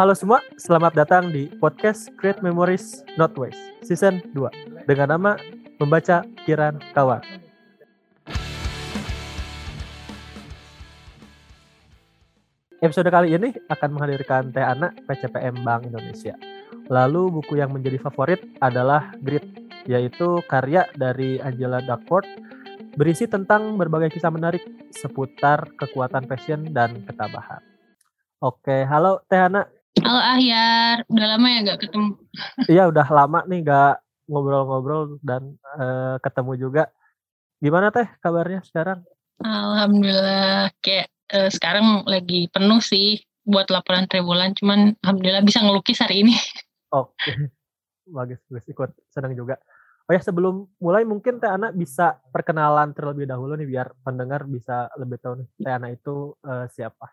Halo semua, selamat datang di podcast Create Memories Not Waste Season 2 dengan nama Membaca Pikiran Kawan. Episode kali ini akan menghadirkan Teh Ana PCPM Bank Indonesia. Lalu buku yang menjadi favorit adalah Grit, yaitu karya dari Angela Duckworth berisi tentang berbagai kisah menarik seputar kekuatan passion dan ketabahan. Oke, halo Teh Ana. Halo Ahyar, udah lama ya gak ketemu? Iya, udah lama nih gak ngobrol-ngobrol dan uh, ketemu juga. Gimana Teh kabarnya sekarang? Alhamdulillah, kayak uh, sekarang lagi penuh sih buat laporan tribulan, cuman alhamdulillah bisa ngelukis hari ini. Oke, bagus, bagus ikut senang juga. Oh ya sebelum mulai mungkin Teh Ana bisa perkenalan terlebih dahulu nih biar pendengar bisa lebih tahu nih Teh Ana itu uh, siapa.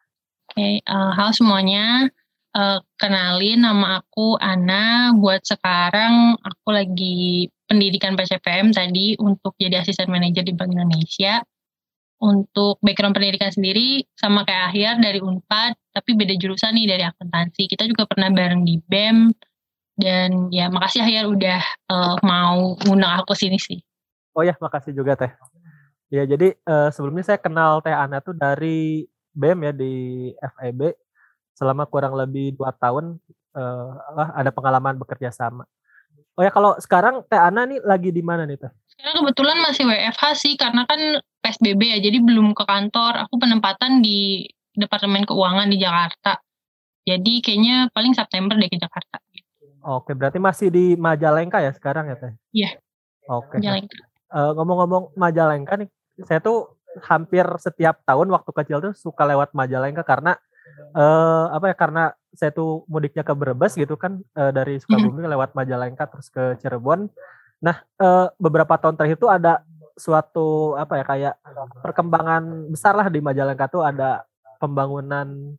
Oke, okay, uh, halo semuanya. Uh, kenalin nama aku Ana. Buat sekarang aku lagi pendidikan PCPM tadi untuk jadi asisten manajer di Bank Indonesia. Untuk background pendidikan sendiri sama kayak Ahyar dari Unpad, tapi beda jurusan nih dari akuntansi. Kita juga pernah bareng di BEM, dan ya makasih Ahyar udah uh, mau ngundang aku sini sih. Oh ya, makasih juga Teh. Ya, jadi uh, sebelumnya saya kenal Teh Ana tuh dari BEM ya di FEB selama kurang lebih dua tahun uh, ada pengalaman bekerja sama. Oh ya kalau sekarang Teh Ana nih lagi di mana nih Teh? Sekarang kebetulan masih WFH sih karena kan PSBB ya jadi belum ke kantor. Aku penempatan di Departemen Keuangan di Jakarta. Jadi kayaknya paling September deh ke Jakarta. Oke, berarti masih di Majalengka ya sekarang ya Teh? Iya. Oke. Majalengka. Uh, ngomong-ngomong Majalengka nih, saya tuh hampir setiap tahun waktu kecil tuh suka lewat Majalengka karena uh, apa ya karena saya tuh mudiknya ke Brebes gitu kan uh, dari Sukabumi mm. lewat Majalengka terus ke Cirebon. Nah, uh, beberapa tahun terakhir itu ada suatu apa ya kayak perkembangan besar lah di Majalengka tuh ada pembangunan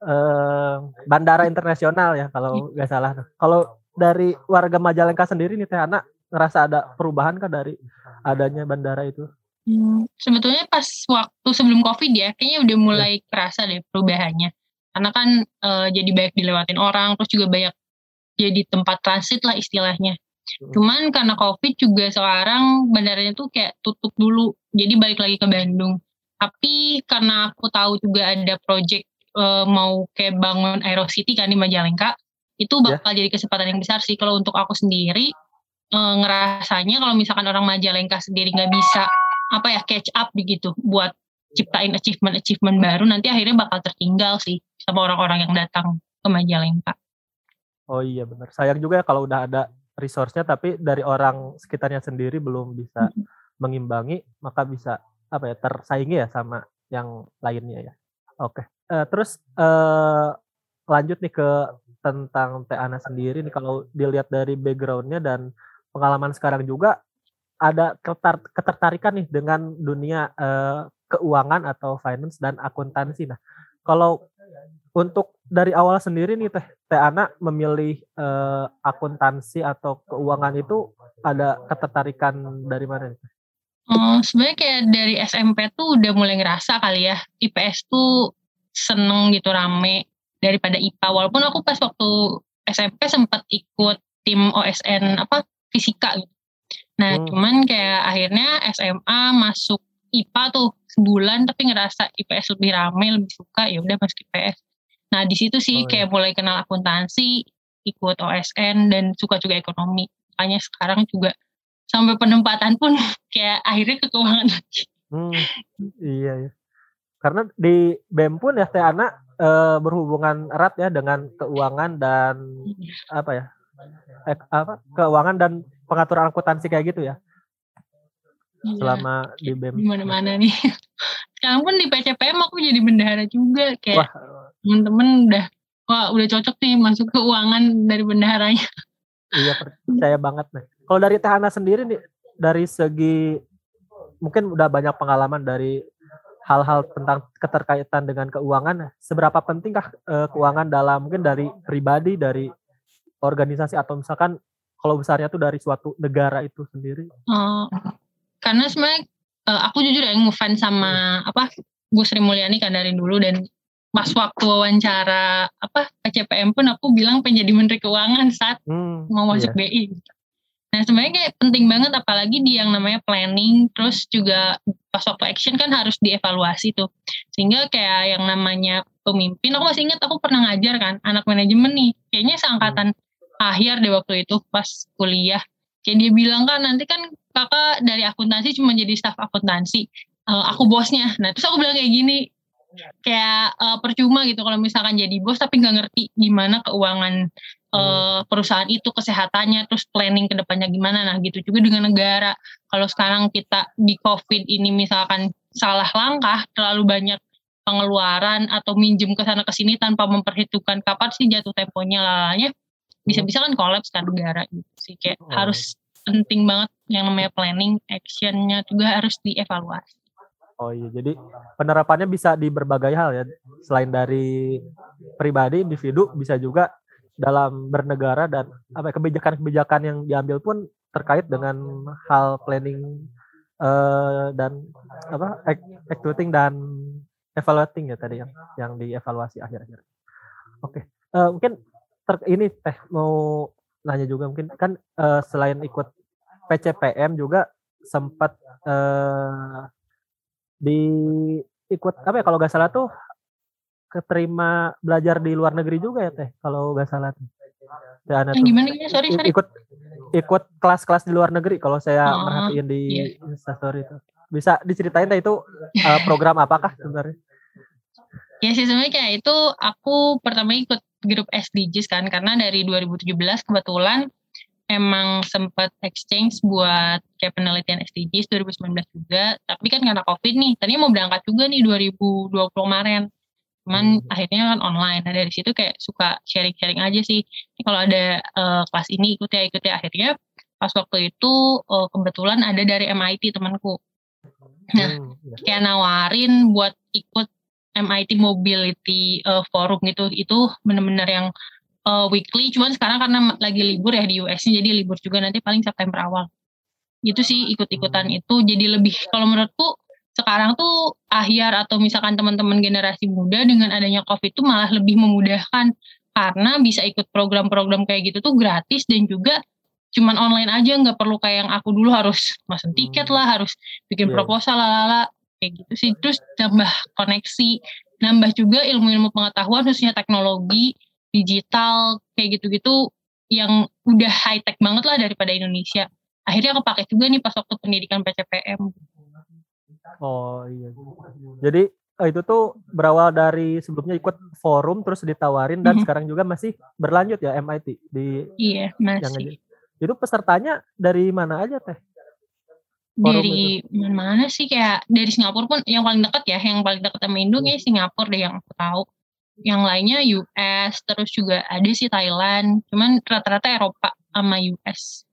uh, bandara internasional ya kalau nggak salah. Kalau dari warga Majalengka sendiri nih Teh Ana ngerasa ada perubahan kah dari adanya bandara itu? Hmm, sebetulnya pas waktu sebelum COVID ya, kayaknya udah iya. mulai ya. kerasa deh perubahannya. Karena kan e, jadi banyak dilewatin orang, terus juga banyak jadi tempat transit lah istilahnya. Hmm. Cuman karena COVID juga sekarang bandaranya tuh kayak tutup dulu, jadi balik lagi ke Bandung. Tapi karena aku tahu juga ada project e, mau kayak bangun Aerocity kan di Majalengka, itu iya. bakal yeah. jadi kesempatan yang besar sih kalau untuk aku sendiri e, ngerasanya kalau misalkan orang Majalengka sendiri nggak bisa apa ya catch up begitu buat ciptain achievement achievement baru nanti akhirnya bakal tertinggal sih sama orang-orang yang datang ke Majalengka. Oh iya benar. Sayang juga ya kalau udah ada resource-nya tapi dari orang sekitarnya sendiri belum bisa hmm. mengimbangi maka bisa apa ya tersaingi ya sama yang lainnya ya. Oke. Uh, terus uh, lanjut nih ke tentang Teh Ana sendiri nih kalau dilihat dari backgroundnya dan pengalaman sekarang juga ada ketertarikan nih dengan dunia uh, keuangan atau finance dan akuntansi. Nah, kalau untuk dari awal sendiri nih Teh Teh Ana memilih uh, akuntansi atau keuangan itu ada ketertarikan dari mana nih? Oh, sebenarnya kayak dari SMP tuh udah mulai ngerasa kali ya IPS tuh seneng gitu rame daripada IPA. Walaupun aku pas waktu SMP sempat ikut tim OSN apa fisika gitu. Nah, hmm. cuman kayak akhirnya SMA masuk IPA tuh sebulan tapi ngerasa IPS lebih rame, lebih suka ya udah masuk IPS. Nah, di situ sih oh, iya. kayak mulai kenal akuntansi, ikut OSN dan suka juga ekonomi. Makanya sekarang juga sampai penempatan pun kayak akhirnya ke keuangan lagi. Hmm, iya ya. Karena di BEM pun ya Teh Ana e, berhubungan erat ya dengan keuangan dan iya. apa ya? Eh, apa? Keuangan dan pengaturan akuntansi kayak gitu ya? Iya. Selama di BEM. Di mana-mana nih. Sekarang pun di PCPM aku jadi bendahara juga kayak temen-temen udah wah udah cocok nih masuk keuangan dari bendaharanya. Iya percaya banget nih. Kalau dari Tehana sendiri nih dari segi mungkin udah banyak pengalaman dari hal-hal tentang keterkaitan dengan keuangan. Seberapa pentingkah uh, keuangan dalam mungkin dari pribadi, dari organisasi atau misalkan kalau besarnya tuh dari suatu negara itu sendiri? Oh, karena sebenarnya uh, aku jujur ya ngefans sama apa Bu Sri Mulyani kan dari dulu dan pas waktu wawancara apa PCPM pun aku bilang pengen jadi menteri keuangan saat Hmm, mau masuk iya. BI. Nah sebenarnya kayak penting banget apalagi di yang namanya planning terus juga pas waktu action kan harus dievaluasi tuh sehingga kayak yang namanya pemimpin aku masih ingat aku pernah ngajar kan anak manajemen nih kayaknya seangkatan akhir deh waktu itu pas kuliah. Kayak dia bilang kan nanti kan kakak dari akuntansi cuma jadi staf akuntansi Eh, aku bosnya. Nah terus aku bilang kayak gini kayak eh, percuma gitu kalau misalkan jadi bos tapi nggak ngerti gimana keuangan eh, perusahaan itu kesehatannya terus planning ke depannya gimana. Nah gitu juga dengan negara. Kalau sekarang kita di covid ini misalkan salah langkah terlalu banyak pengeluaran atau minjem ke sana ke sini tanpa memperhitungkan kapan sih jatuh temponya lalanya bisa-bisa kan kolaps kan negara gitu sih kayak Oh. harus penting banget yang namanya planning actionnya juga harus dievaluasi Oh iya, jadi penerapannya bisa di berbagai hal ya. Selain dari pribadi, individu, bisa juga dalam bernegara dan apa ya, kebijakan-kebijakan yang diambil pun terkait dengan hal planning eh, dan apa executing dan evaluating ya tadi yang yang dievaluasi akhir-akhir. Oke, Eh, mungkin ter- ini teh mau nanya juga mungkin kan eh, selain ikut PCPM juga sempat eh, di ikut apa ya kalau nggak salah tuh keterima belajar di luar negeri juga ya teh kalau nggak salah tuh. Yang tuh gimana gimana sorry sorry ikut ikut kelas-kelas di luar negeri kalau saya Oh, merhatiin di iya. Instastory itu. Bisa diceritain teh itu eh, program apakah sebenarnya? Ya sih sebenarnya kayak itu aku pertama ikut grup SDGs kan karena dari 2017 kebetulan emang sempat exchange buat kayak penelitian SDGs 2019 juga. Tapi kan karena covid nih tadinya mau berangkat juga nih 2020 kemarin. Cuman Hmm. akhirnya kan online. Nah dari situ kayak suka sharing-sharing aja sih. Ini kalau ada eh, kelas ini ikut ya ikut ya. Akhirnya pas waktu itu eh, kebetulan ada dari MIT temanku. Nah, Hmm, iya. kayak nawarin buat ikut MIT Mobility uh, Forum gitu itu bener-bener yang uh, weekly. Cuman sekarang karena lagi libur ya di US jadi libur juga nanti paling September awal. Itu sih ikut-ikutan itu. Jadi lebih kalau menurutku sekarang tuh ahyar atau misalkan teman-teman generasi muda dengan adanya COVID tuh malah lebih memudahkan. Karena bisa ikut program-program kayak gitu tuh gratis dan juga cuman online aja. Nggak perlu kayak yang aku dulu harus mesen tiket Hmm. lah harus bikin Iya. proposal lalala kayak gitu sih terus nambah koneksi nambah juga ilmu-ilmu pengetahuan khususnya teknologi digital kayak gitu-gitu yang udah high tech banget lah daripada Indonesia akhirnya aku pakai juga nih pas waktu pendidikan PCPM Oh iya. Jadi eh, itu tuh berawal dari sebelumnya ikut forum terus ditawarin dan Mhm. sekarang juga masih berlanjut ya MIT di iya yang masih itu pesertanya dari mana aja teh? Forum dari mana sih kayak dari Singapura pun yang paling dekat ya yang paling dekat sama Indo Hmm. kayaknya Singapura deh yang aku tahu yang lainnya US terus juga ada sih Thailand cuman rata-rata Eropa sama US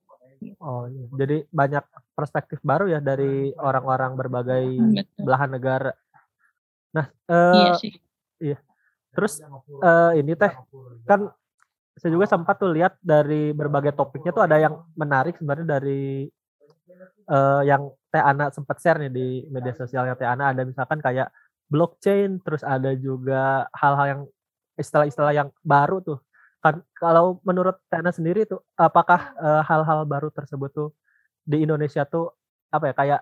Oh iya. Jadi banyak perspektif baru ya dari orang-orang berbagai betul belahan negara. Nah, iya eh, sih terus eh, ini teh kan saya juga sempat tuh lihat dari berbagai topiknya tuh ada yang menarik sebenarnya dari eh, yang Teh Ana sempat share nih di media sosialnya Teh Ana ada misalkan kayak blockchain terus ada juga hal-hal yang istilah-istilah yang baru tuh. Kan kalau menurut Teh Ana sendiri tuh apakah eh, hal-hal baru tersebut tuh di Indonesia tuh apa ya kayak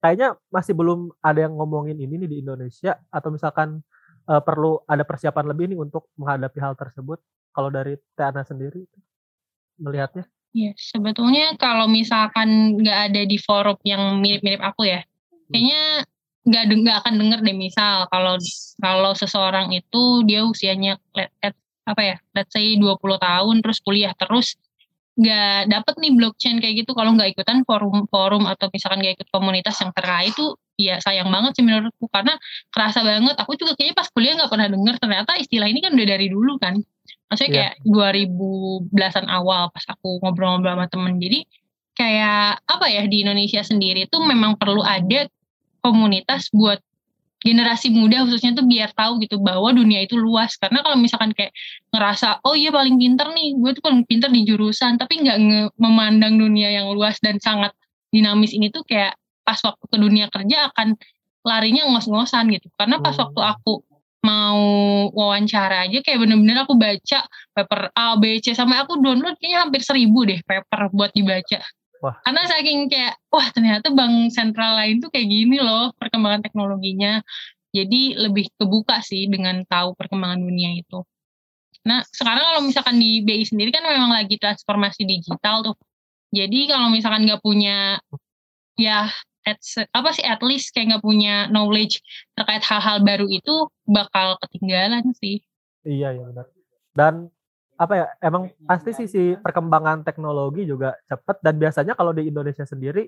kayaknya masih belum ada yang ngomongin ini nih di Indonesia atau misalkan eh, perlu ada persiapan lebih nih untuk menghadapi hal tersebut kalau dari Teh Ana sendiri melihatnya Iya, sebetulnya kalau misalkan nggak ada di forum yang mirip-mirip aku ya, kayaknya nggak nggak akan denger deh misal kalau kalau seseorang itu dia usianya let, at- apa ya, let's say 20 tahun terus kuliah terus nggak dapet nih blockchain kayak gitu. Kalau nggak ikutan forum-forum atau misalkan nggak ikut komunitas yang terkait itu ya sayang banget sih menurutku. Karena kerasa banget aku juga kayaknya pas kuliah nggak pernah denger ternyata istilah ini kan udah dari dulu kan maksudnya Iya. kayak 2010-an awal pas aku ngobrol-ngobrol sama temen jadi kayak apa ya di Indonesia sendiri tuh memang perlu ada komunitas buat generasi muda khususnya tuh biar tahu gitu bahwa dunia itu luas karena kalau misalkan kayak ngerasa oh iya paling pinter nih gue tuh paling pinter di jurusan tapi nggak memandang dunia yang luas dan sangat dinamis ini tuh kayak pas waktu ke dunia kerja akan larinya ngos-ngosan gitu karena pas Hmm. waktu aku mau wawancara aja kayak bener-bener aku baca paper A, B, C sampai aku download kayaknya hampir seribu deh paper buat dibaca. Wah. Karena saking kayak wah ternyata bank sentral lain tuh kayak gini loh perkembangan teknologinya. Jadi lebih kebuka sih dengan tahu perkembangan dunia itu. Nah sekarang kalau misalkan di BI sendiri kan memang lagi transformasi digital tuh. Jadi kalau misalkan nggak punya ya at, apa sih at least kayak nggak punya knowledge terkait hal-hal baru itu bakal ketinggalan sih. Iya iya benar. Dan apa ya emang pasti sih si perkembangan teknologi juga cepat dan biasanya kalau di Indonesia sendiri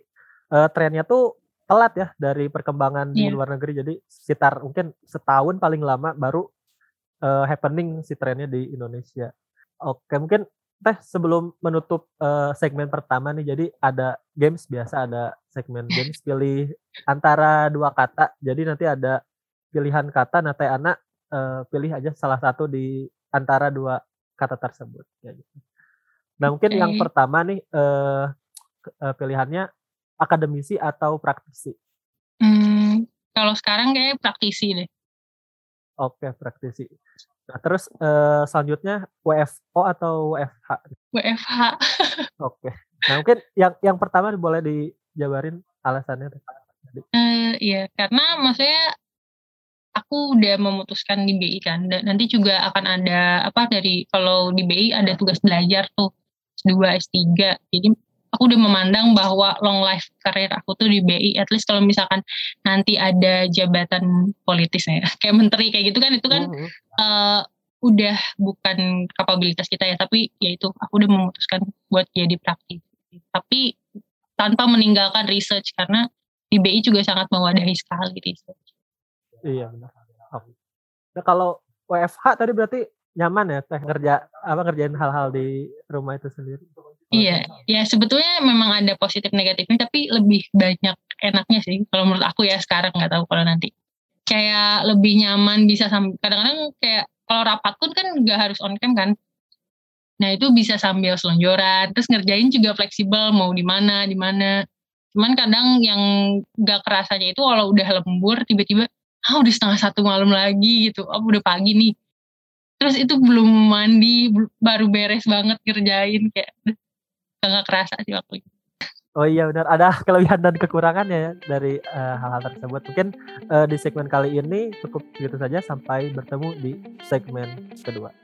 uh, trennya tuh telat ya dari perkembangan yeah. di iya. luar negeri jadi sekitar mungkin setahun paling lama baru uh, happening si trennya di Indonesia. Oke mungkin teh sebelum menutup uh, segmen pertama nih jadi ada games biasa ada segmen games pilih antara dua kata. Jadi nanti ada pilihan kata nanti anak uh, pilih aja salah satu di antara dua kata tersebut. Ya gitu. nah mungkin okay. yang pertama nih uh, uh, pilihannya akademisi atau praktisi? Hmm, kalau sekarang kayak praktisi deh. Oke praktisi Nah, terus uh, selanjutnya WFO atau WFH? WFH. Oke. Nah, mungkin yang yang pertama boleh dijabarin alasannya. Uh, iya, karena maksudnya aku udah memutuskan di BI kan, dan nanti juga akan ada apa dari kalau di BI ada tugas belajar tuh S2, S3. Jadi aku udah memandang bahwa long life karir aku tuh di BI at least kalau misalkan nanti ada jabatan politis ya kayak menteri kayak gitu kan itu kan uh-huh. uh, udah bukan kapabilitas kita ya tapi ya itu aku udah memutuskan buat jadi praktis tapi tanpa meninggalkan research karena di BI juga sangat mewadahi sekali research. Iya benar. Nah kalau WFH tadi berarti nyaman ya teh kerja apa ngerjain hal-hal di rumah itu sendiri Iya, ya sebetulnya memang ada positif negatifnya, tapi lebih banyak enaknya sih. Kalau menurut aku ya sekarang nggak tahu kalau nanti. Kayak lebih nyaman bisa sambil kadang-kadang kayak kalau rapat pun kan nggak harus on cam kan. Nah itu bisa sambil selonjoran, terus ngerjain juga fleksibel mau di mana di mana. Cuman kadang yang nggak kerasanya itu kalau udah lembur tiba-tiba, ah udah setengah satu malam lagi gitu, oh udah pagi nih. Terus itu belum mandi, baru beres banget kerjain kayak nggak kerasa sih waktu itu. Oh iya benar, ada kelebihan dan kekurangannya ya dari uh, hal-hal tersebut. Mungkin uh, di segmen kali ini cukup gitu saja sampai bertemu di segmen kedua.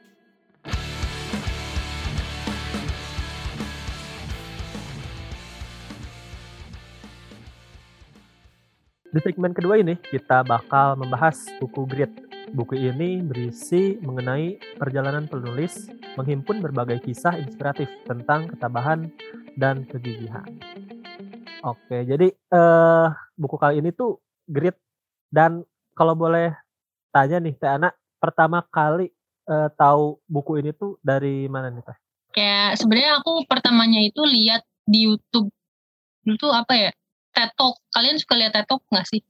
Di segmen kedua ini kita bakal membahas buku Grit Buku ini berisi mengenai perjalanan penulis menghimpun berbagai kisah inspiratif tentang ketabahan dan kegigihan. Oke, jadi uh, buku kali ini tuh Grit dan kalau boleh tanya nih Teh Anak, pertama kali uh, tahu buku ini tuh dari mana nih Teh? Kayak sebenarnya aku pertamanya itu lihat di YouTube. Itu apa ya? TED Talk. Kalian suka lihat TED Talk nggak sih?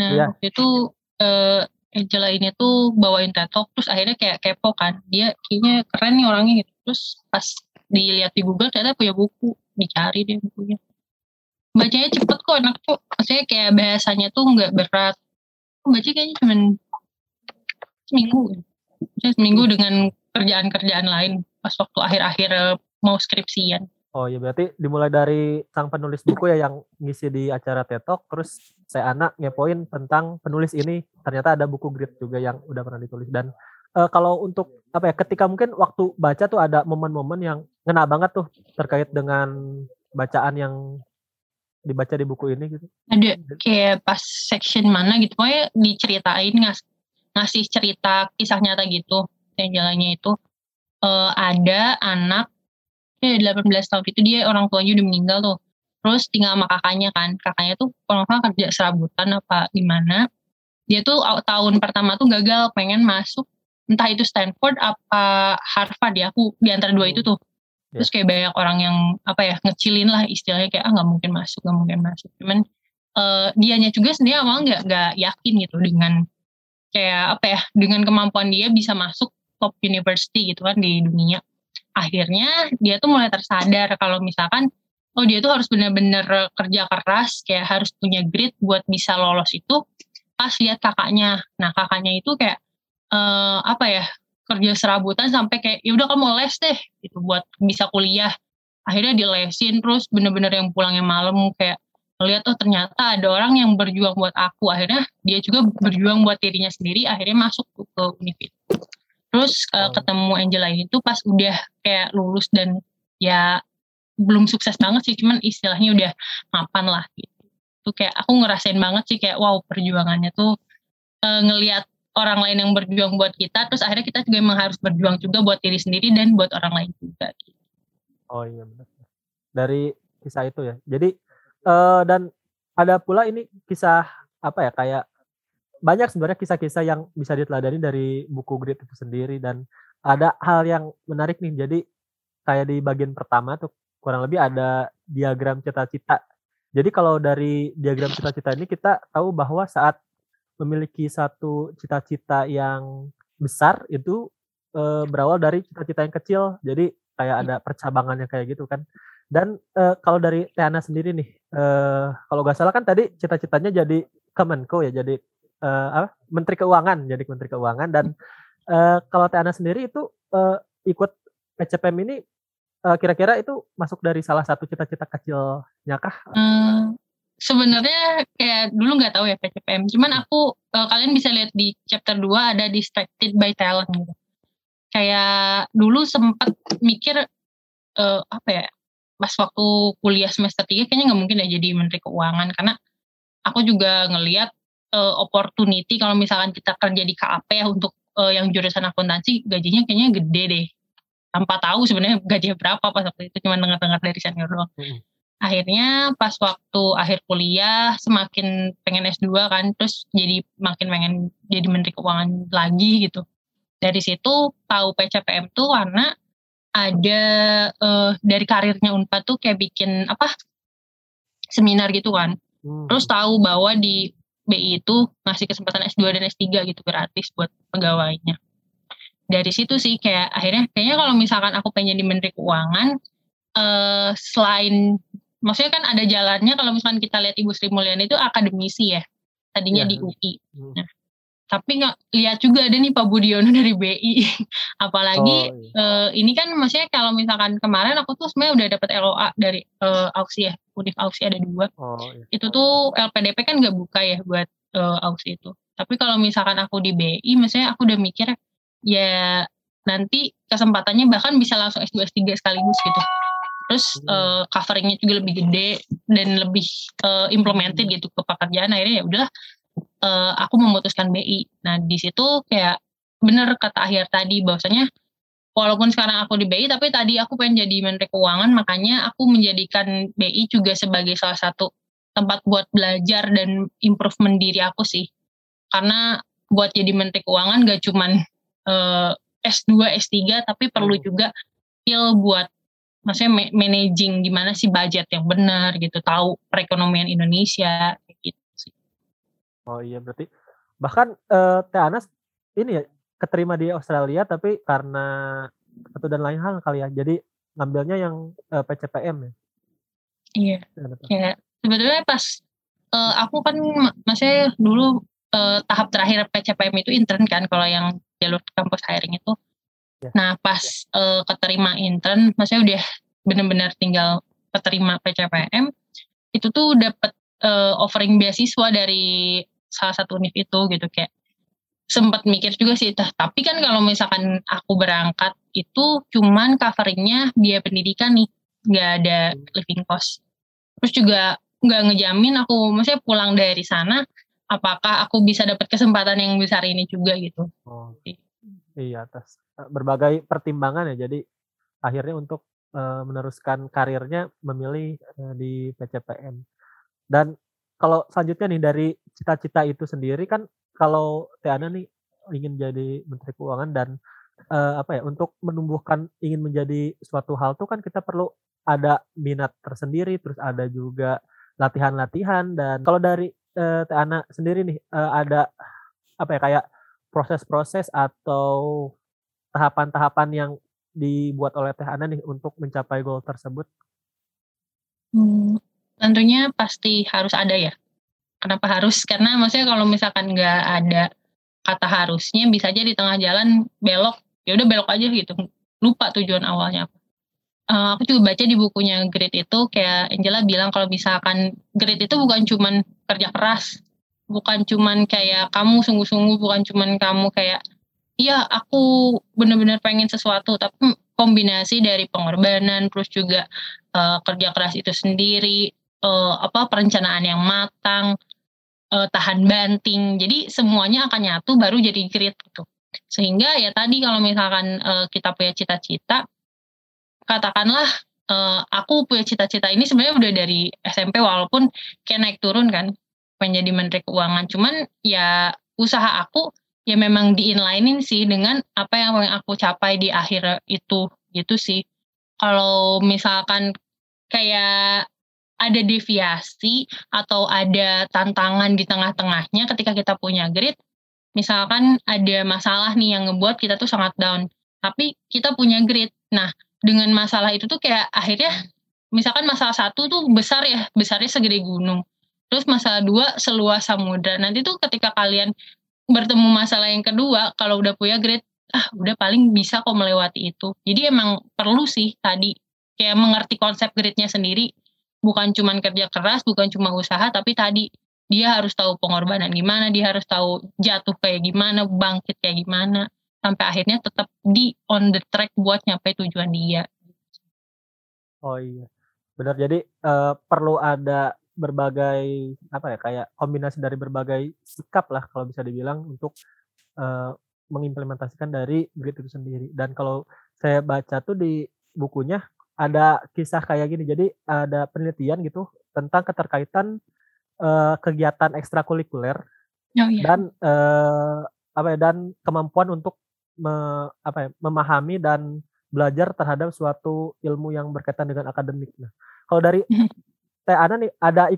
Nah, yeah. itu uh, Angela ini tuh bawain tetok terus akhirnya kayak kepo kan. Dia kayaknya keren nih orangnya gitu. Terus pas dilihat di Google ternyata punya buku. Dicari deh bukunya. Bacanya cepet kok enak tuh maksudnya kayak bahasanya tuh nggak berat. Baca kayaknya cuma seminggu. Saya seminggu dengan kerjaan-kerjaan lain pas waktu akhir-akhir mau skripsian Oh ya berarti dimulai dari sang penulis buku ya yang ngisi di acara tetok terus saya anak ngepoin tentang penulis ini. Ternyata ada buku grid juga yang udah pernah ditulis. Dan uh, kalau untuk apa ya ketika mungkin waktu baca tuh ada momen-momen yang ngena banget tuh terkait dengan bacaan yang dibaca di buku ini gitu. Ada kayak pas section mana gitu pokoknya diceritain ngas ngasih cerita kisah nyata gitu yang jalannya itu. Uh, ada anak 18 tahun itu dia orang tuanya udah meninggal tuh. Terus tinggal sama kakaknya kan. Kakaknya tuh kalau nggak kerja serabutan apa gimana. Dia tuh tahun pertama tuh gagal pengen masuk entah itu Stanford apa Harvard ya aku di antara dua itu tuh. Ya. terus kayak banyak orang yang apa ya ngecilin lah istilahnya kayak ah nggak mungkin masuk nggak mungkin masuk. Cuman uh, dianya juga sendiri awal nggak nggak yakin gitu dengan kayak apa ya dengan kemampuan dia bisa masuk top university gitu kan di dunia akhirnya dia tuh mulai tersadar kalau misalkan oh dia tuh harus bener-bener kerja keras kayak harus punya grit buat bisa lolos itu pas lihat kakaknya. Nah kakaknya itu kayak uh, apa ya kerja serabutan sampai kayak ya udah kamu les deh gitu buat bisa kuliah. Akhirnya dilesin terus bener-bener yang pulangnya malam kayak ngeliat oh ternyata ada orang yang berjuang buat aku. Akhirnya dia juga berjuang buat dirinya sendiri akhirnya masuk ke univ terus uh, ketemu Angela itu pas udah kayak lulus dan ya belum sukses banget sih cuman istilahnya udah mapan lah gitu. Tuh kayak aku ngerasain banget sih kayak wow perjuangannya tuh uh, ngelihat orang lain yang berjuang buat kita terus akhirnya kita juga emang harus berjuang juga buat diri sendiri dan buat orang lain juga oh iya benar dari kisah itu ya. Jadi uh, dan ada pula ini kisah apa ya kayak banyak sebenarnya kisah-kisah yang bisa diteladani dari buku grid itu sendiri dan ada hal yang menarik nih jadi kayak di bagian pertama tuh kurang lebih ada diagram cita-cita jadi kalau dari diagram cita-cita ini kita tahu bahwa saat memiliki satu cita-cita yang besar itu e, berawal dari cita-cita yang kecil. Jadi kayak ada percabangannya kayak gitu kan. Dan e, kalau dari Tiana sendiri nih, e, kalau nggak salah kan tadi cita-citanya jadi Kemenko ya, jadi e, apa? Menteri Keuangan, jadi Menteri Keuangan. Dan e, kalau Tiana sendiri itu e, ikut PCPM ini kira-kira itu masuk dari salah satu cita-cita kecilnya kah? Hmm, sebenarnya kayak dulu nggak tahu ya PCPM. Cuman hmm. aku uh, kalian bisa lihat di chapter 2 ada distracted by talent gitu. Kayak dulu sempat mikir uh, apa ya? Pas waktu kuliah semester 3 kayaknya nggak mungkin ya jadi menteri keuangan karena aku juga ngelihat uh, opportunity kalau misalkan kita kerja di KAP ya untuk uh, yang jurusan akuntansi gajinya kayaknya gede deh. Tanpa tahu sebenarnya gajinya berapa pas waktu itu cuma dengar-dengar dari senior doang. Hmm akhirnya pas waktu akhir kuliah semakin pengen S2 kan terus jadi makin pengen jadi menteri keuangan lagi gitu dari situ tahu PCPM tuh karena ada uh, dari karirnya Unpad tuh kayak bikin apa seminar gitu kan hmm. terus tahu bahwa di BI itu ngasih kesempatan S2 dan S3 gitu gratis buat pegawainya dari situ sih kayak akhirnya kayaknya kalau misalkan aku pengen jadi menteri keuangan uh, selain maksudnya kan ada jalannya kalau misalkan kita lihat Ibu Sri Mulyani itu akademisi ya tadinya ya. di UI hmm. nah, tapi nggak lihat juga ada nih Pak Budiono dari BI apalagi oh, iya. uh, ini kan maksudnya kalau misalkan kemarin aku tuh sebenarnya udah dapat LOA dari uh, auksi ya. Univ auksi ada dua. Oh, iya. itu tuh LPDP kan nggak buka ya buat uh, auksi itu. Tapi kalau misalkan aku di BI maksudnya aku udah mikir ya nanti kesempatannya bahkan bisa langsung S2 S3 sekaligus gitu. Terus hmm. uh, coveringnya juga lebih gede dan lebih uh, implemented gitu ke pekerjaan. Akhirnya ya udahlah uh, aku memutuskan BI nah di situ kayak bener kata akhir tadi bahwasanya walaupun sekarang aku di BI tapi tadi aku pengen jadi menteri keuangan makanya aku menjadikan BI juga sebagai salah satu tempat buat belajar dan improvement diri aku sih karena buat jadi menteri keuangan gak cuman uh, S2 S3 tapi perlu hmm. juga skill buat maksudnya managing gimana sih budget yang benar gitu tahu perekonomian Indonesia oh iya berarti bahkan uh, Teh Anas ini ya keterima di Australia tapi karena satu dan lain hal kali ya jadi ngambilnya yang uh, eh, PCPM ya? Iya. Ya? Sebetulnya pas uh, aku kan masih dulu uh, tahap terakhir PCPM itu intern kan kalau yang jalur kampus hiring itu. Ya. Nah pas uh, keterima intern, maksudnya udah benar-benar tinggal keterima PCPM, itu tuh dapat uh, eh, offering beasiswa dari salah satu univ itu gitu kayak sempat mikir juga sih tapi kan kalau misalkan aku berangkat itu cuman coveringnya biaya pendidikan nih nggak ada living cost terus juga nggak ngejamin aku maksudnya pulang dari sana apakah aku bisa dapat kesempatan yang besar ini juga gitu oh. iya atas berbagai pertimbangan ya. Jadi akhirnya untuk uh, meneruskan karirnya memilih uh, di PCPM. Dan kalau selanjutnya nih dari cita-cita itu sendiri kan kalau Tiana nih ingin jadi Menteri Keuangan dan uh, apa ya untuk menumbuhkan ingin menjadi suatu hal tuh kan kita perlu ada minat tersendiri terus ada juga latihan-latihan dan kalau dari uh, Tiana sendiri nih uh, ada apa ya kayak proses-proses atau tahapan-tahapan yang dibuat oleh Teh nih untuk mencapai goal tersebut? Hmm, tentunya pasti harus ada ya. Kenapa harus? Karena maksudnya kalau misalkan nggak ada kata harusnya bisa aja di tengah jalan belok ya udah belok aja gitu lupa tujuan awalnya uh, aku juga baca di bukunya Grit itu kayak Angela bilang kalau misalkan Grit itu bukan cuman kerja keras bukan cuman kayak kamu sungguh-sungguh bukan cuman kamu kayak iya aku benar-benar pengen sesuatu tapi kombinasi dari pengorbanan terus juga uh, kerja keras itu sendiri uh, apa perencanaan yang matang uh, tahan banting. Jadi semuanya akan nyatu baru jadi grit gitu. Sehingga ya tadi kalau misalkan uh, kita punya cita-cita, katakanlah uh, aku punya cita-cita ini sebenarnya udah dari SMP walaupun kayak naik turun kan menjadi menteri keuangan. Cuman ya usaha aku ya memang diinlinein sih dengan apa yang aku capai di akhir itu gitu sih. Kalau misalkan kayak ada deviasi atau ada tantangan di tengah-tengahnya ketika kita punya grid, misalkan ada masalah nih yang ngebuat kita tuh sangat down, tapi kita punya grid. Nah, dengan masalah itu tuh kayak akhirnya misalkan masalah satu tuh besar ya, besarnya segede gunung. Terus masalah dua seluas samudra. Nanti tuh ketika kalian bertemu masalah yang kedua, kalau udah punya grid, ah udah paling bisa kok melewati itu. Jadi emang perlu sih tadi kayak mengerti konsep gridnya sendiri bukan cuma kerja keras, bukan cuma usaha, tapi tadi dia harus tahu pengorbanan gimana, dia harus tahu jatuh kayak gimana, bangkit kayak gimana, sampai akhirnya tetap di on the track buat nyampe tujuan dia. Oh iya, benar. Jadi uh, perlu ada berbagai apa ya kayak kombinasi dari berbagai sikap lah kalau bisa dibilang untuk uh, mengimplementasikan dari grit itu sendiri. Dan kalau saya baca tuh di bukunya ada kisah kayak gini. Jadi ada penelitian gitu tentang keterkaitan uh, kegiatan ekstrakurikuler oh, iya. dan uh, apa ya dan kemampuan untuk me, apa ya, memahami dan belajar terhadap suatu ilmu yang berkaitan dengan akademik. Nah, kalau dari mhm. Teh Ana nih ada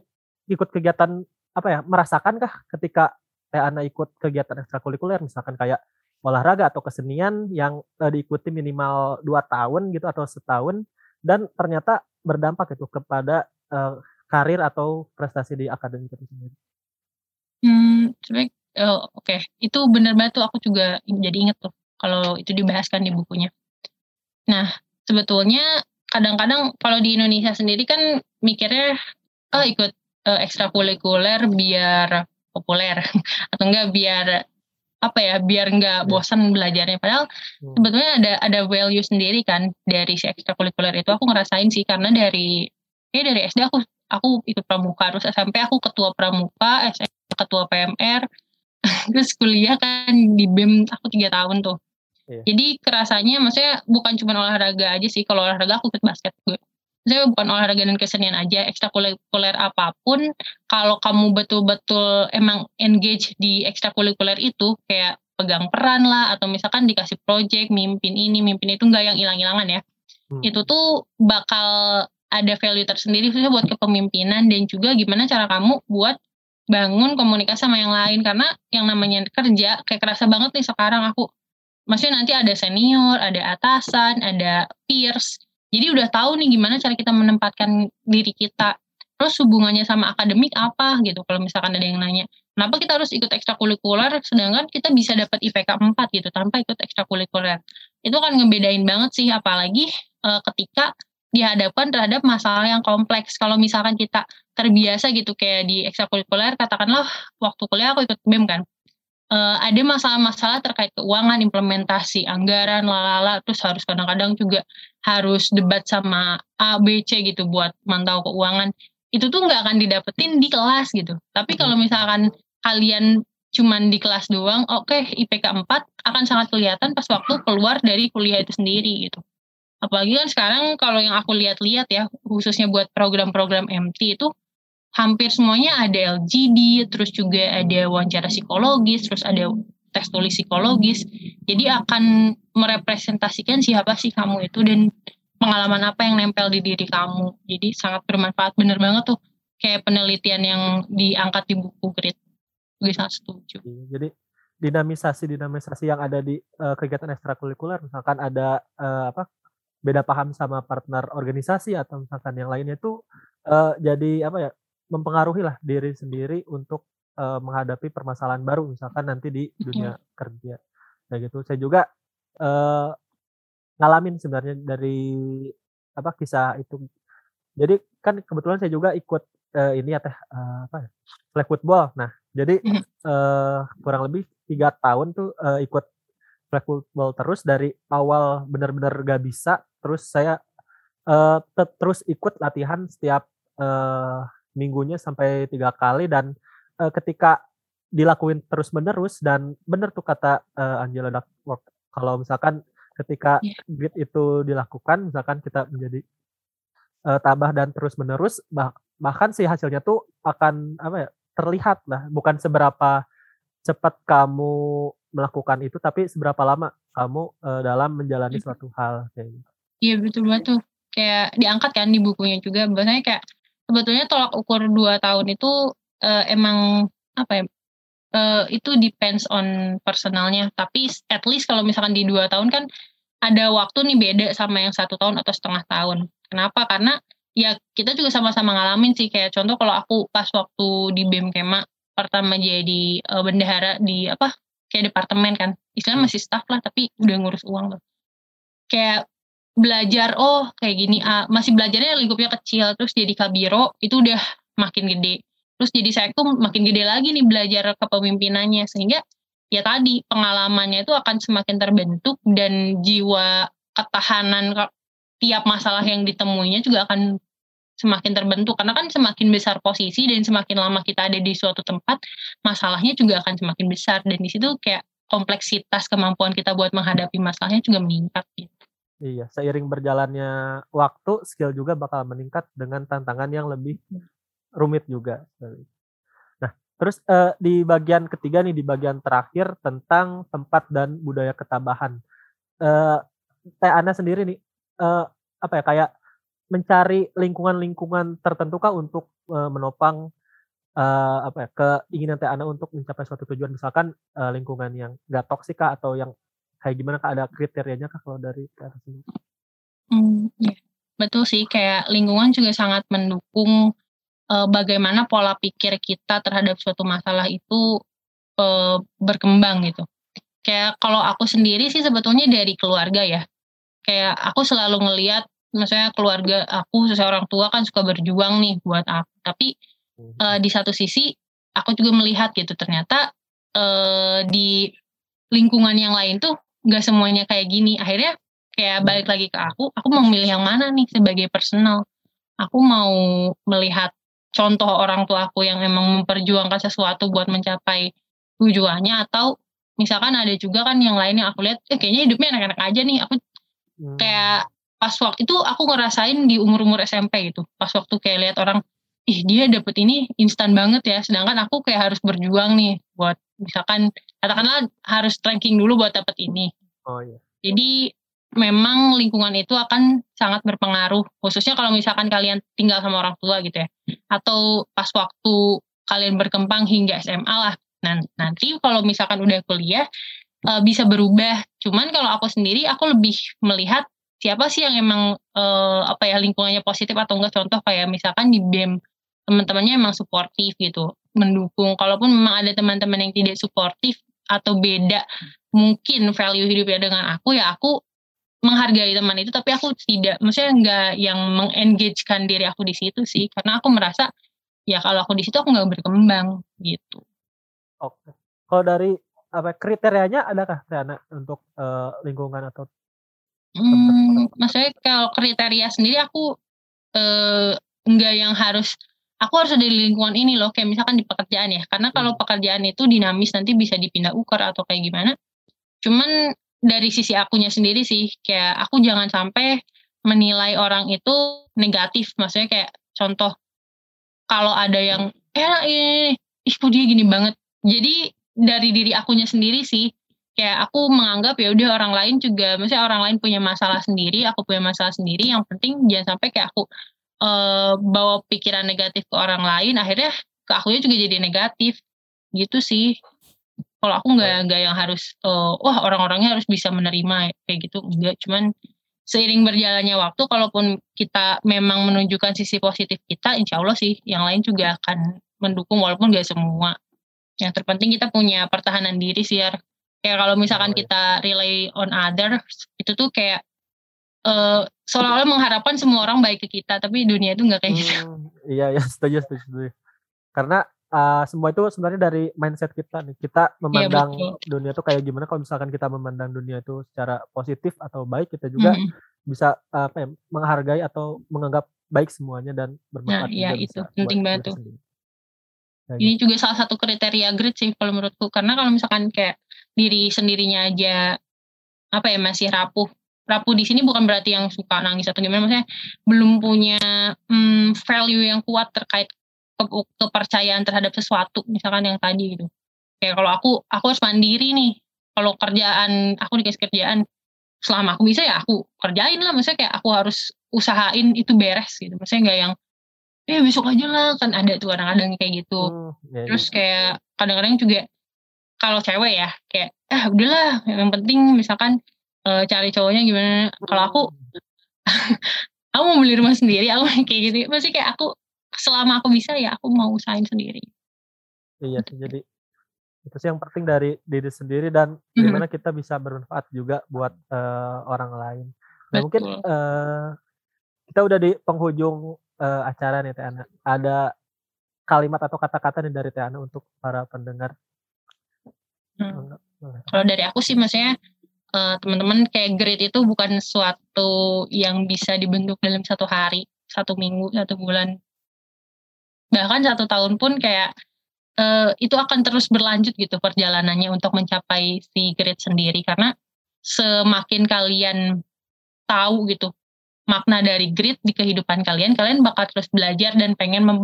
ikut kegiatan apa ya merasakankah ketika Teh Ana ikut kegiatan ekstrakurikuler misalkan kayak olahraga atau kesenian yang uh, diikuti minimal dua tahun gitu atau setahun dan ternyata berdampak itu kepada uh, karir atau prestasi di akademik itu sendiri. Hmm, oh, oke, okay. itu benar banget tuh aku juga jadi inget tuh kalau itu dibahaskan di bukunya. Nah, sebetulnya kadang-kadang kalau di Indonesia sendiri kan mikirnya oh ikut uh, ekstrakurikuler biar populer atau enggak biar apa ya biar nggak iya. bosan belajarnya padahal hmm. sebetulnya ada ada value sendiri kan dari si ekstrakurikuler itu aku ngerasain sih karena dari ya dari SD aku aku ikut pramuka terus SMP aku ketua pramuka SMP ketua PMR terus kuliah kan di BEM aku tiga tahun tuh yeah. jadi kerasanya maksudnya bukan cuma olahraga aja sih kalau olahraga aku ikut basket gue saya bukan olahraga dan kesenian aja, ekstrakurikuler apa pun, kalau kamu betul-betul emang engage di ekstrakurikuler itu, kayak pegang peran lah, atau misalkan dikasih project, mimpin ini, mimpin itu, nggak yang hilang-hilangan ya. Hmm. Itu tuh bakal ada value tersendiri khususnya buat kepemimpinan dan juga gimana cara kamu buat bangun komunikasi sama yang lain karena yang namanya kerja kayak kerasa banget nih sekarang aku maksudnya nanti ada senior, ada atasan, ada peers jadi udah tahu nih gimana cara kita menempatkan diri kita. Terus hubungannya sama akademik apa gitu kalau misalkan ada yang nanya. Kenapa kita harus ikut ekstrakurikuler sedangkan kita bisa dapat IPK 4 gitu tanpa ikut ekstrakurikuler. Itu kan ngebedain banget sih apalagi e, ketika dihadapkan terhadap masalah yang kompleks. Kalau misalkan kita terbiasa gitu kayak di ekstrakurikuler katakanlah waktu kuliah aku ikut BEM kan uh, ada masalah-masalah terkait keuangan, implementasi anggaran, lalala, terus harus kadang-kadang juga harus debat sama A, B, C gitu buat mantau keuangan. Itu tuh nggak akan didapetin di kelas gitu. Tapi kalau misalkan kalian cuman di kelas doang, oke okay, IPK 4 akan sangat kelihatan pas waktu keluar dari kuliah itu sendiri gitu. Apalagi kan sekarang kalau yang aku lihat-lihat ya, khususnya buat program-program MT itu hampir semuanya ada LGD, terus juga ada wawancara psikologis, terus ada tes tulis psikologis. Jadi akan merepresentasikan siapa sih kamu itu dan pengalaman apa yang nempel di diri kamu. Jadi sangat bermanfaat, bener banget tuh kayak penelitian yang diangkat di buku. Gue sangat setuju. Jadi dinamisasi-dinamisasi yang ada di uh, kegiatan ekstrakurikuler, misalkan ada uh, apa beda paham sama partner organisasi atau misalkan yang lainnya itu uh, jadi apa ya mempengaruhi lah diri sendiri untuk uh, menghadapi permasalahan baru misalkan nanti di dunia kerja. Kayak gitu. Saya juga uh, ngalamin sebenarnya dari apa kisah itu. Jadi kan kebetulan saya juga ikut uh, ini ya teh uh, apa ya, flag football. Nah jadi uh, kurang lebih tiga tahun tuh uh, ikut flag football terus dari awal benar-benar gak bisa terus saya uh, terus ikut latihan setiap uh, minggunya sampai tiga kali dan uh, ketika dilakuin terus menerus dan benar tuh kata uh, Angela Duckworth kalau misalkan ketika yeah. grit itu dilakukan misalkan kita menjadi uh, tabah dan terus menerus bah bahkan si hasilnya tuh akan apa ya terlihat lah bukan seberapa cepat kamu melakukan itu tapi seberapa lama kamu uh, dalam menjalani suatu hal kayak gitu. Iya betul banget tuh. Kayak diangkat kan di bukunya juga bahasanya kayak sebetulnya tolak ukur dua tahun itu uh, emang apa ya uh, itu depends on personalnya. Tapi at least kalau misalkan di dua tahun kan ada waktu nih beda sama yang satu tahun atau setengah tahun. Kenapa? Karena ya kita juga sama-sama ngalamin sih. Kayak contoh kalau aku pas waktu di BEM Kema pertama jadi uh, bendahara di apa kayak departemen kan. Istilahnya masih staff lah tapi udah ngurus uang loh kayak belajar oh kayak gini uh, masih belajarnya lingkupnya kecil terus jadi kabiro itu udah makin gede. Terus jadi tuh makin gede lagi nih belajar kepemimpinannya sehingga ya tadi pengalamannya itu akan semakin terbentuk dan jiwa ketahanan tiap masalah yang ditemuinya juga akan semakin terbentuk. Karena kan semakin besar posisi dan semakin lama kita ada di suatu tempat masalahnya juga akan semakin besar. Dan di situ kayak kompleksitas kemampuan kita buat menghadapi masalahnya juga meningkat gitu. Iya, seiring berjalannya waktu, skill juga bakal meningkat dengan tantangan yang lebih rumit juga. Nah, terus uh, di bagian ketiga nih, di bagian terakhir tentang tempat dan budaya ketabahan. Uh, Teh Ana sendiri nih, uh, apa ya kayak mencari lingkungan-lingkungan tertentu kah untuk uh, menopang uh, apa ya keinginan Teh Ana untuk mencapai suatu tujuan misalkan uh, lingkungan yang gak toksik kah atau yang kayak gimana kah ada kriterianya kah kalau dari sendiri? Hmm, ya. Betul sih kayak lingkungan juga sangat mendukung uh, bagaimana pola pikir kita terhadap suatu masalah itu uh, berkembang gitu. Kayak kalau aku sendiri sih sebetulnya dari keluarga ya. Kayak aku selalu ngeliat maksudnya keluarga aku seseorang tua kan suka berjuang nih buat aku tapi uh, di satu sisi aku juga melihat gitu ternyata uh, di lingkungan yang lain tuh gak semuanya kayak gini akhirnya kayak balik lagi ke aku aku mau milih yang mana nih sebagai personal aku mau melihat contoh orang tua aku yang emang memperjuangkan sesuatu buat mencapai tujuannya atau misalkan ada juga kan yang lain yang aku lihat eh kayaknya hidupnya enak-enak aja nih aku hmm. kayak pas waktu itu aku ngerasain di umur-umur SMP gitu. Pas waktu kayak lihat orang, ih dia dapet ini instan banget ya. Sedangkan aku kayak harus berjuang nih buat misalkan katakanlah harus ranking dulu buat dapet ini. Oh iya. Jadi memang lingkungan itu akan sangat berpengaruh. Khususnya kalau misalkan kalian tinggal sama orang tua gitu ya. Atau pas waktu kalian berkembang hingga SMA lah. Nah, nanti kalau misalkan udah kuliah uh, bisa berubah. Cuman kalau aku sendiri aku lebih melihat siapa sih yang emang uh, apa ya lingkungannya positif atau enggak contoh kayak misalkan di BEM teman-temannya emang suportif gitu mendukung kalaupun memang ada teman-teman yang tidak suportif atau beda mungkin value hidupnya dengan aku ya aku menghargai teman itu tapi aku tidak maksudnya enggak yang mengengagekan diri aku di situ sih karena aku merasa ya kalau aku di situ aku nggak berkembang gitu. Oke. Kalau dari apa kriterianya adakah Riana untuk uh, lingkungan atau Hmm, maksudnya kalau kriteria sendiri aku, eee, enggak yang harus, aku harus ada di lingkungan ini loh, kayak misalkan di pekerjaan ya, karena kalau hmm. pekerjaan itu dinamis nanti bisa dipindah ukur atau kayak gimana. Cuman dari sisi akunya sendiri sih, kayak aku jangan sampai menilai orang itu negatif, maksudnya kayak contoh, kalau ada yang, "Eh, ini ih kok dia gini banget." Jadi dari diri akunya sendiri sih, kayak aku menganggap ya udah orang lain juga maksudnya orang lain punya masalah sendiri aku punya masalah sendiri yang penting jangan sampai kayak aku uh, bawa pikiran negatif ke orang lain akhirnya ke akunya juga jadi negatif. Gitu sih. Kalau aku nggak nggak yang harus uh, wah orang-orangnya harus bisa menerima kayak gitu. Enggak cuman seiring berjalannya waktu kalaupun kita memang menunjukkan sisi positif kita insya Allah sih yang lain juga akan mendukung walaupun gak semua. Yang terpenting kita punya pertahanan diri sih ya kayak kalau misalkan kita rely on other itu tuh kayak uh, seolah-olah mengharapkan semua orang baik ke kita tapi dunia itu nggak kayak gitu. hmm, gitu iya ya setuju setuju, setuju. karena uh, semua itu sebenarnya dari mindset kita nih. Kita iya, memandang iya, dunia itu kayak gimana. Kalau misalkan kita memandang dunia itu secara positif atau baik kita juga mm -hmm. bisa apa ya, menghargai atau menganggap baik semuanya dan bermanfaat nah, iya, itu penting banget tuh. ini juga salah satu kriteria grit sih kalau menurutku. Karena kalau misalkan kayak diri sendirinya aja apa ya masih rapuh rapuh di sini bukan berarti yang suka nangis atau gimana maksudnya belum punya hmm, value yang kuat terkait ke kepercayaan terhadap sesuatu misalkan yang tadi gitu. Kayak kalau aku aku harus mandiri nih. Kalau kerjaan aku dikasih kerjaan selama aku bisa ya aku kerjain lah. Maksudnya kayak aku harus usahain itu beres gitu. Maksudnya nggak yang eh besok aja lah. Kan ada tuh kadang-kadang kayak gitu. Hmm, ya, terus kayak kadang-kadang juga kalau cewek ya kayak ah udahlah yang penting misalkan uh, cari cowoknya gimana kalau aku aku mau beli rumah sendiri aku kayak gitu masih kayak aku selama aku bisa ya aku mau usahain sendiri iya sih jadi itu sih yang penting dari diri sendiri dan mm-hmm. gimana kita bisa bermanfaat juga buat uh, orang lain nah Betul. mungkin uh, kita udah di penghujung uh, acara nih Teh Ana. Ada kalimat atau kata-kata nih dari Teh Ana untuk para pendengar? Hmm. Kalau dari aku sih maksudnya uh, teman-teman kayak grade itu bukan suatu yang bisa dibentuk dalam satu hari, satu minggu, satu bulan. Bahkan satu tahun pun kayak uh, itu akan terus berlanjut gitu perjalanannya untuk mencapai si grade sendiri karena semakin kalian tahu gitu makna dari grit di kehidupan kalian, kalian bakal terus belajar dan pengen mem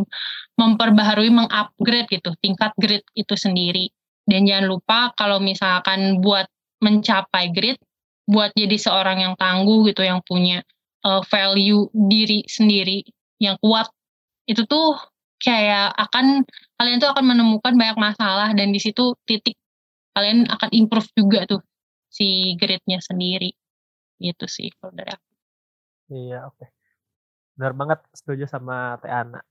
memperbaharui, mengupgrade gitu tingkat grit itu sendiri. Dan jangan lupa kalau misalkan buat mencapai grit, buat jadi seorang yang tangguh gitu, yang punya uh, value diri sendiri yang kuat, itu tuh kayak akan kalian tuh akan menemukan banyak masalah dan di situ titik kalian akan improve juga tuh si gritnya sendiri. Gitu sih kalau dari aku. Iya, oke. Benar banget setuju sama Teh Ana.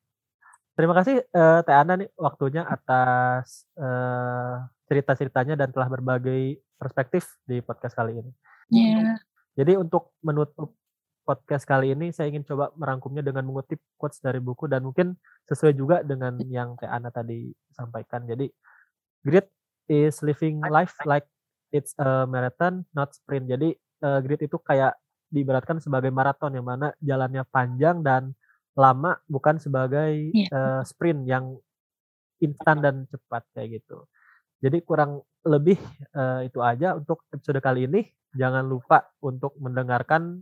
Terima kasih uh, Teh Ana nih waktunya atas uh, cerita-ceritanya dan telah berbagai perspektif di podcast kali ini. Iya. Yeah. Jadi untuk menutup podcast kali ini saya ingin coba merangkumnya dengan mengutip quotes dari buku dan mungkin sesuai juga dengan yang Teh Ana tadi sampaikan. Jadi grit is living life like it's a marathon not sprint. Jadi uh, grit itu kayak diibaratkan sebagai maraton yang mana jalannya panjang dan lama bukan sebagai yeah. Iya. uh, sprint yang instan dan cepat kayak gitu. Jadi kurang lebih uh, itu aja untuk episode kali ini. Jangan lupa untuk mendengarkan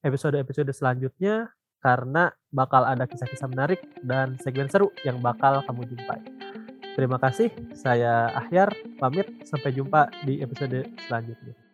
episode-episode selanjutnya karena bakal ada kisah-kisah menarik dan segmen seru yang bakal kamu jumpai. Terima kasih, saya Ahyar, pamit, sampai jumpa di episode selanjutnya.